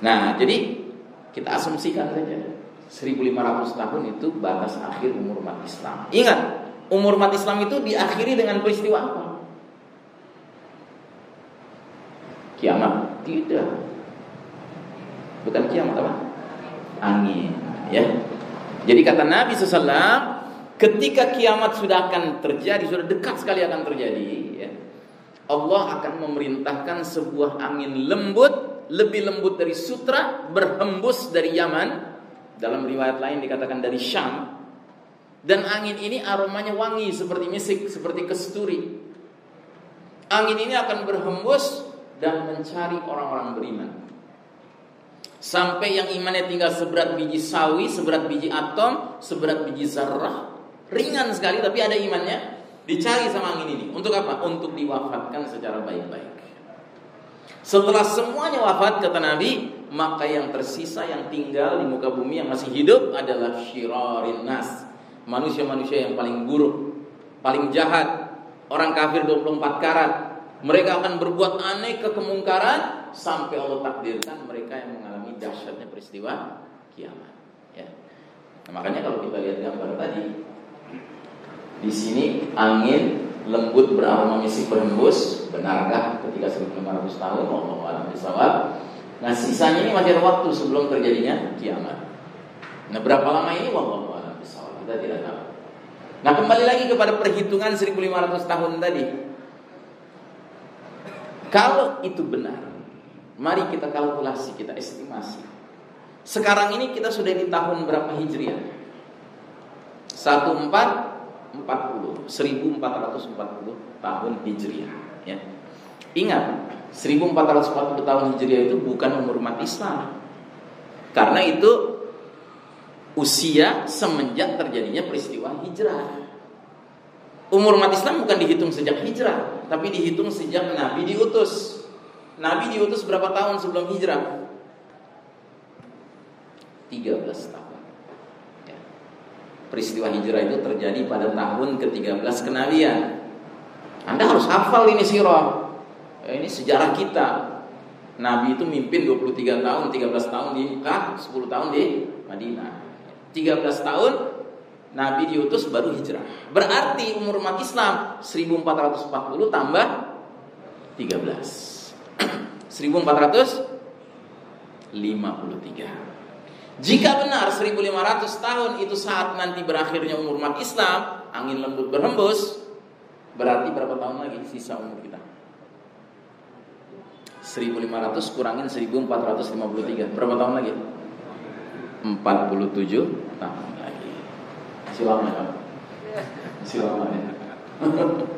Nah, jadi kita asumsikan saja 1500 tahun itu batas akhir umur umat Islam. Ingat, umur umat Islam itu diakhiri dengan peristiwa apa? Kiamat? Tidak. Bukan kiamat apa? Angin, ya. Jadi kata Nabi SAW, ketika kiamat sudah akan terjadi, sudah dekat sekali akan terjadi, ya, Allah akan memerintahkan sebuah angin lembut, lebih lembut dari sutra, berhembus dari Yaman, dalam riwayat lain dikatakan dari Syam. Dan angin ini aromanya wangi seperti misik, seperti kesturi. Angin ini akan berhembus dan mencari orang-orang beriman. Sampai yang imannya tinggal seberat biji sawi, seberat biji atom, seberat biji zarrah. Ringan sekali tapi ada imannya. Dicari sama angin ini. Untuk apa? Untuk diwafatkan secara baik-baik. Setelah semuanya wafat kata Nabi, maka yang tersisa yang tinggal di muka bumi yang masih hidup adalah syirarin nas. Manusia-manusia yang paling buruk, paling jahat, orang kafir 24 karat. Mereka akan berbuat aneh ke kemungkaran sampai Allah takdirkan mereka yang mengalami dahsyatnya peristiwa kiamat. Ya. Nah, makanya kalau kita lihat gambar tadi, di sini angin lembut beraroma misik berhembus, benarkah ketika 1500 tahun Allah alam bisawab? Nah sisanya ini masih ada waktu sebelum terjadinya kiamat. Nah berapa lama ini wallahu a'lam Kita tidak tahu. Nah kembali lagi kepada perhitungan 1500 tahun tadi. Kalau itu benar, mari kita kalkulasi, kita estimasi. Sekarang ini kita sudah di tahun berapa Hijriah? 1440, 1440 tahun Hijriah, ya. Ingat, 1440 tahun Hijriah itu bukan umur umat Islam. Karena itu usia semenjak terjadinya peristiwa hijrah. Umur umat Islam bukan dihitung sejak hijrah, tapi dihitung sejak Nabi diutus. Nabi diutus berapa tahun sebelum hijrah? 13 tahun. Peristiwa hijrah itu terjadi pada tahun ke-13 kenabian. Anda harus hafal ini sirah. Ya, ini sejarah kita. Nabi itu mimpin 23 tahun, 13 tahun di Mekah, 10 tahun di Madinah. 13 tahun Nabi diutus baru hijrah. Berarti umur umat Islam 1440 tambah 13. 1453. [clears throat] Jika benar 1500 tahun itu saat nanti berakhirnya umur umat Islam, angin lembut berhembus, berarti berapa tahun lagi sisa umur kita? 1500 kurangin 1453 Berapa tahun lagi? 47 tahun lagi lama ya lama ya [laughs]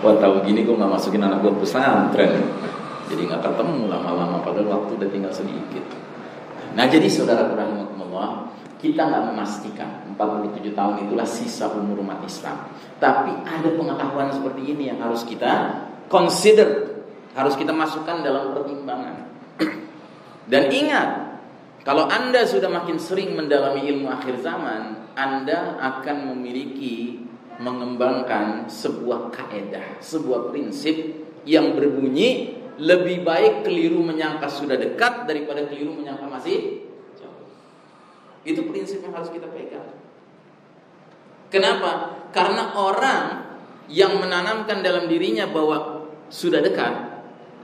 Wah tahu gini gue nggak masukin anak gue pesantren. Jadi nggak ketemu lama-lama padahal waktu udah tinggal sedikit. Nah jadi saudara rahimahumullah, kita nggak memastikan 47 tahun itulah sisa umur umat Islam. Tapi ada pengetahuan seperti ini yang harus kita consider, harus kita masukkan dalam pertimbangan. Dan ingat, kalau Anda sudah makin sering mendalami ilmu akhir zaman, Anda akan memiliki mengembangkan sebuah kaedah, sebuah prinsip yang berbunyi lebih baik keliru menyangka sudah dekat daripada keliru menyangka masih jauh. Itu prinsip yang harus kita pegang. Kenapa? Karena orang yang menanamkan dalam dirinya bahwa sudah dekat,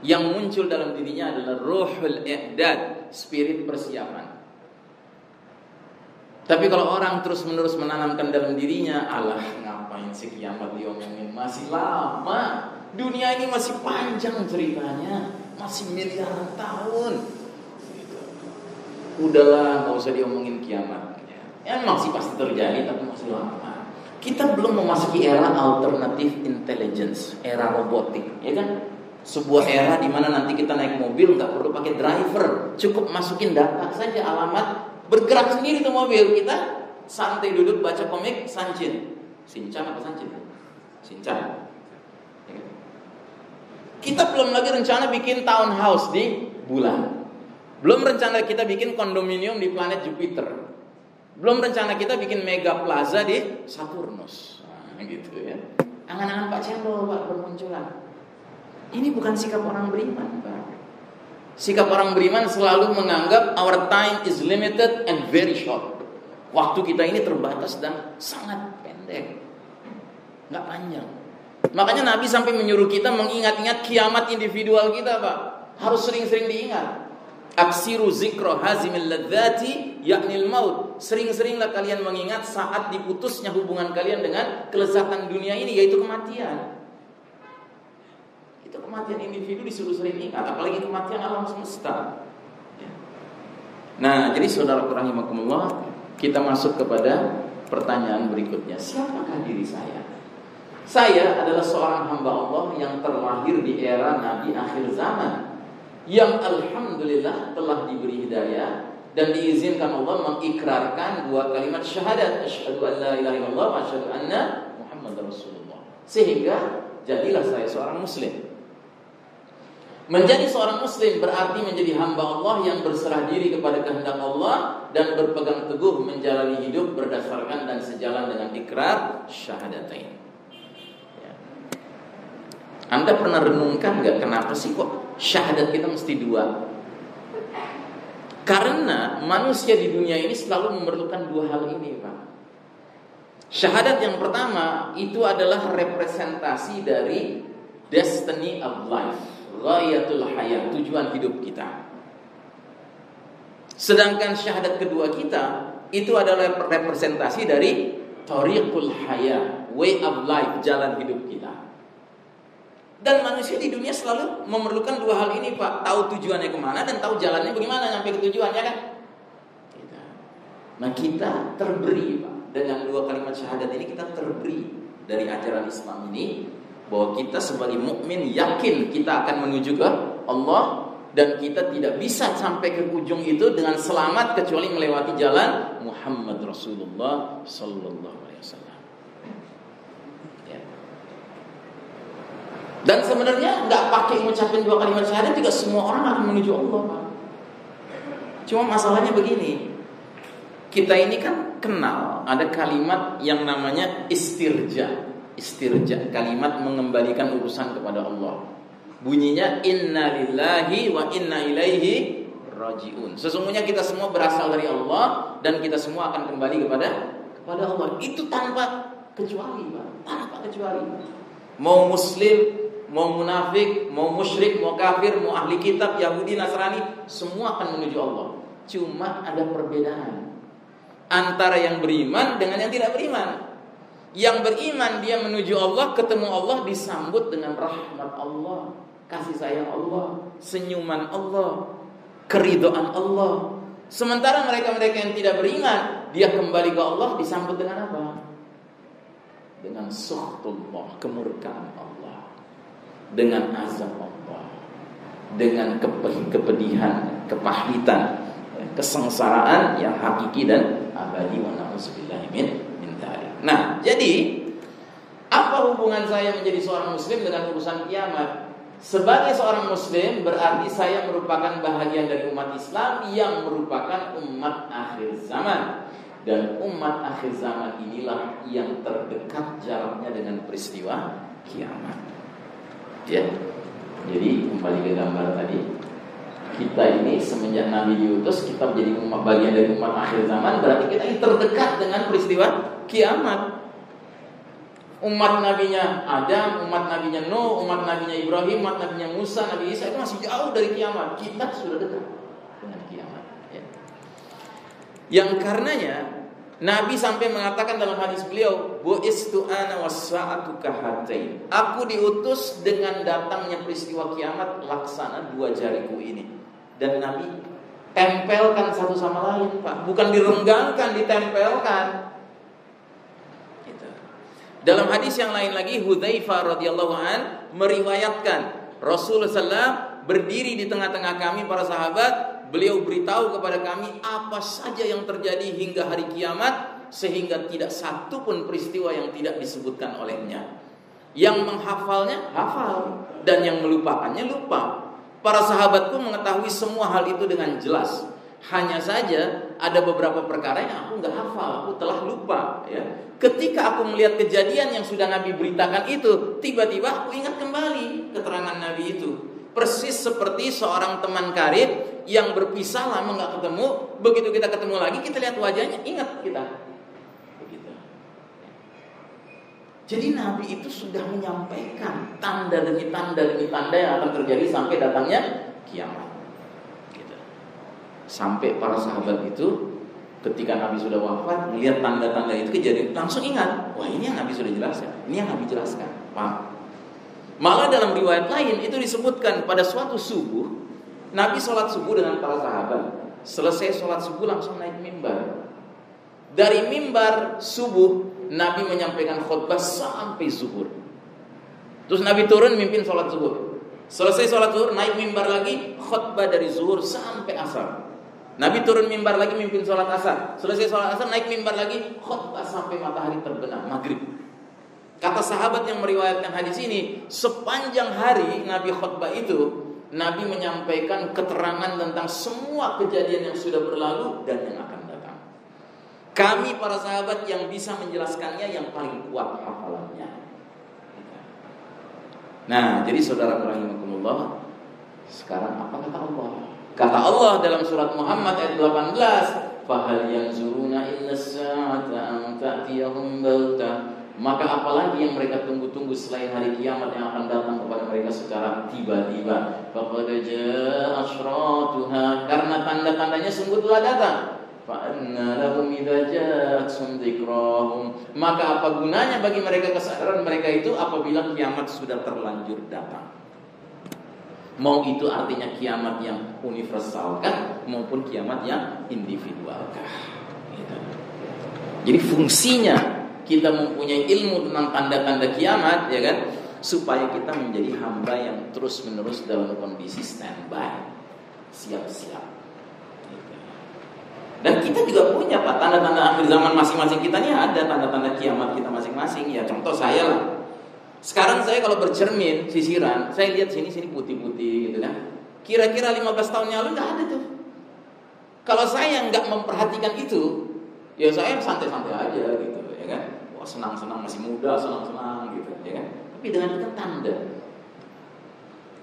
yang muncul dalam dirinya adalah ruhul i'dad, spirit persiapan. Tapi kalau orang terus-menerus menanamkan dalam dirinya, Allah ngapain sih kiamat diomongin masih lama. Dunia ini masih panjang ceritanya, masih miliaran tahun. Gitu. Udahlah, nggak usah diomongin kiamat. Ya, masih pasti terjadi, tapi masih lama. Kita belum memasuki era alternatif intelligence, era robotik, ya kan? Sebuah era di mana nanti kita naik mobil nggak perlu pakai driver, cukup masukin data saja alamat Bergerak sendiri tuh mobil kita santai duduk baca komik Sanchin. Sinchan apa Sanchin? Sinchan. Kita belum lagi rencana bikin townhouse di bulan. Belum rencana kita bikin kondominium di planet Jupiter. Belum rencana kita bikin mega plaza di Saturnus. Nah, gitu ya. Angan-angan Pak Cendol Pak bermunculan. Ini bukan sikap orang beriman, Pak. Sikap orang beriman selalu menganggap our time is limited and very short. Waktu kita ini terbatas dan sangat pendek. Nggak panjang. Makanya Nabi sampai menyuruh kita mengingat-ingat kiamat individual kita, Pak. Harus sering-sering diingat. Aksiru zikro hazimil ladzati yaknil maut. Sering-seringlah kalian mengingat saat diputusnya hubungan kalian dengan kelezatan dunia ini yaitu kematian. Itu kematian individu disuruh sering ingat, apalagi kematian alam semesta. Ya. Nah, jadi saudara rahimakumullah, kita masuk kepada pertanyaan berikutnya. Siapakah diri saya? Saya adalah seorang hamba Allah yang terlahir di era Nabi akhir zaman yang alhamdulillah telah diberi hidayah dan diizinkan Allah mengikrarkan dua kalimat syahadat asyhadu an la ilaha illallah wa asyhadu anna muhammadar rasulullah. Sehingga jadilah saya seorang muslim. Menjadi seorang muslim berarti menjadi hamba Allah yang berserah diri kepada kehendak Allah dan berpegang teguh menjalani hidup berdasarkan dan sejalan dengan ikrar syahadatain. Anda pernah renungkan nggak kenapa sih kok syahadat kita mesti dua? Karena manusia di dunia ini selalu memerlukan dua hal ini, Pak. Syahadat yang pertama itu adalah representasi dari destiny of life ghayatul hayat, tujuan hidup kita. Sedangkan syahadat kedua kita itu adalah representasi dari tariqul hayat, way of life, jalan hidup kita. Dan manusia di dunia selalu memerlukan dua hal ini, Pak. Tahu tujuannya ke mana dan tahu jalannya bagaimana sampai ke tujuannya kan? Nah kita terberi, Pak. Dengan dua kalimat syahadat ini kita terberi dari ajaran Islam ini bahwa kita sebagai mukmin yakin kita akan menuju ke Allah dan kita tidak bisa sampai ke ujung itu dengan selamat kecuali melewati jalan Muhammad Rasulullah sallallahu alaihi wasallam. Ya. Dan sebenarnya nggak pakai mengucapkan dua kalimat syahadat juga semua orang akan menuju Allah. Cuma masalahnya begini. Kita ini kan kenal ada kalimat yang namanya istirja. Istirja kalimat mengembalikan urusan kepada Allah. Bunyinya inna lillahi wa inna ilaihi rajiun. Sesungguhnya kita semua berasal dari Allah dan kita semua akan kembali kepada kepada Allah. Itu tanpa kecuali Pak. Tanpa kecuali. Mau muslim mau munafik mau musyrik mau kafir mau ahli kitab Yahudi Nasrani semua akan menuju Allah cuma ada perbedaan antara yang beriman dengan yang tidak beriman yang beriman dia menuju Allah, ketemu Allah disambut dengan rahmat Allah, kasih sayang Allah, senyuman Allah, keridhaan Allah. Sementara mereka-mereka yang tidak beriman, dia kembali ke Allah disambut dengan apa? Dengan suhtullah, kemurkaan Allah. Dengan azab Allah, dengan kepedihan, kepahitan, kesengsaraan yang hakiki dan abadi na'udzubillah min Nah, jadi apa hubungan saya menjadi seorang muslim dengan urusan kiamat? Sebagai seorang muslim berarti saya merupakan bahagian dari umat Islam yang merupakan umat akhir zaman. Dan umat akhir zaman inilah yang terdekat jaraknya dengan peristiwa kiamat. Ya. Jadi kembali ke gambar tadi, kita ini semenjak Nabi diutus kita menjadi umat bagian dari umat akhir zaman berarti kita ini terdekat dengan peristiwa kiamat umat nabinya Adam, umat nabinya Nuh, umat nabinya Ibrahim, umat nabinya Musa, Nabi Isa itu masih jauh dari kiamat. Kita sudah dekat dengan kiamat. Ya. Yang karenanya Nabi sampai mengatakan dalam hadis beliau, "Bu'istu ana wasa'atu kahatain." Aku diutus dengan datangnya peristiwa kiamat laksana dua jariku ini. Dan Nabi tempelkan satu sama lain, Pak. Bukan direnggangkan, ditempelkan. Dalam hadis yang lain lagi Hudzaifah radhiyallahu an meriwayatkan Rasulullah berdiri di tengah-tengah kami para sahabat, beliau beritahu kepada kami apa saja yang terjadi hingga hari kiamat sehingga tidak satu pun peristiwa yang tidak disebutkan olehnya. Yang menghafalnya hafal dan yang melupakannya lupa. Para sahabatku mengetahui semua hal itu dengan jelas. Hanya saja ada beberapa perkara yang aku nggak hafal, aku telah lupa. Ya, ketika aku melihat kejadian yang sudah Nabi beritakan itu, tiba-tiba aku ingat kembali keterangan Nabi itu. Persis seperti seorang teman karib yang berpisah lama nggak ketemu, begitu kita ketemu lagi kita lihat wajahnya, ingat kita. Begitu. Jadi Nabi itu sudah menyampaikan tanda demi tanda demi tanda yang akan terjadi sampai datangnya kiamat sampai para sahabat itu ketika Nabi sudah wafat melihat tanda-tanda itu kejadian langsung ingat wah ini yang Nabi sudah jelaskan ini yang Nabi jelaskan paham malah dalam riwayat lain itu disebutkan pada suatu subuh Nabi sholat subuh dengan para sahabat. Selesai sholat subuh langsung naik mimbar. Dari mimbar subuh Nabi menyampaikan khutbah sampai zuhur. Terus Nabi turun mimpin sholat subuh selesai sholat zuhur naik mimbar lagi khutbah dari zuhur sampai asar. Nabi turun mimbar lagi mimpin sholat asar. Selesai sholat asar naik mimbar lagi khutbah sampai matahari terbenam maghrib. Kata sahabat yang meriwayatkan hadis ini, sepanjang hari Nabi khutbah itu, Nabi menyampaikan keterangan tentang semua kejadian yang sudah berlalu dan yang akan datang. Kami para sahabat yang bisa menjelaskannya yang paling kuat hafalannya. Nah, jadi saudara rahimakumullah, sekarang apa kata Allah? Kata Allah dalam surat Muhammad ayat 18, "Fahal yanzuruna illa sa'ata an ta'tiyahum balta." Maka apalagi yang mereka tunggu-tunggu selain hari kiamat yang akan datang kepada mereka secara tiba-tiba. Faqad jaa asyratuha. Karena tanda-tandanya sungguh telah datang. Maka apa gunanya bagi mereka kesadaran mereka itu apabila kiamat sudah terlanjur datang? Mau itu artinya kiamat yang universal kan maupun kiamat yang individual? Gitu. Jadi fungsinya kita mempunyai ilmu tentang tanda-tanda kiamat ya kan supaya kita menjadi hamba yang terus-menerus dalam kondisi standby, siap-siap. Dan kita juga punya pak tanda-tanda akhir zaman masing-masing kita nih ada tanda-tanda kiamat kita masing-masing ya. Contoh saya lah, sekarang saya kalau bercermin sisiran, saya lihat sini sini putih-putih gitu kan. Kira-kira 15 tahun yang lalu nggak ada tuh. Kalau saya nggak memperhatikan itu, ya saya santai-santai aja gitu ya kan. Senang-senang masih muda, senang-senang gitu ya kan. Tapi dengan itu tanda.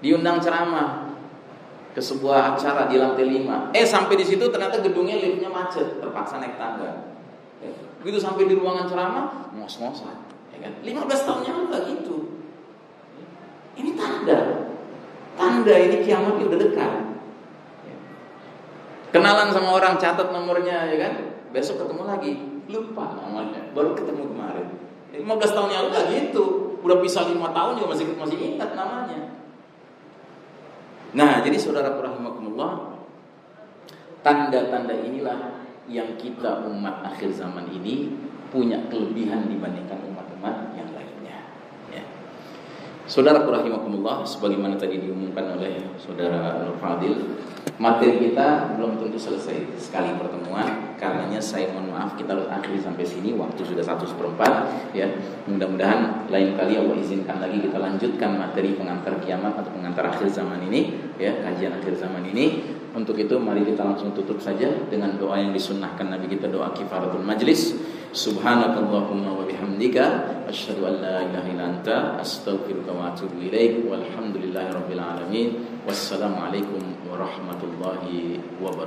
Diundang ceramah ke sebuah acara di lantai 5. Eh sampai di situ ternyata gedungnya liftnya macet, terpaksa naik tangga. Ya. Begitu sampai di ruangan ceramah, ngos-ngosan Ya kan? 15 tahun yang lalu gitu. Ini tanda. Tanda ini kiamat udah dekat. Kenalan sama orang, catat nomornya ya kan. Besok ketemu lagi, lupa namanya. Baru ketemu kemarin. 15 tahun yang lalu gitu. Udah pisah 5 tahun juga masih masih ingat namanya. Nah, jadi saudara rahimakumullah, tanda-tanda inilah yang kita umat akhir zaman ini punya kelebihan dibandingkan umat-umat yang Saudara rahimakumullah, sebagaimana tadi diumumkan oleh saudara Nur Fadil, materi kita belum tentu selesai sekali pertemuan. Karenanya saya mohon maaf kita harus akhiri sampai sini. Waktu sudah satu seperempat. Ya, mudah-mudahan lain kali Allah izinkan lagi kita lanjutkan materi pengantar kiamat atau pengantar akhir zaman ini. Ya, kajian akhir zaman ini. Untuk itu mari kita langsung tutup saja dengan doa yang disunnahkan Nabi kita doa kifaratul majlis. Subhanakallahumma wa bihamdika asyhadu an la ilaha illa anta astaghfiruka wa atubu ilaik walhamdulillahi rabbil alamin. Wassalamualaikum warahmatullahi wabarakatuh.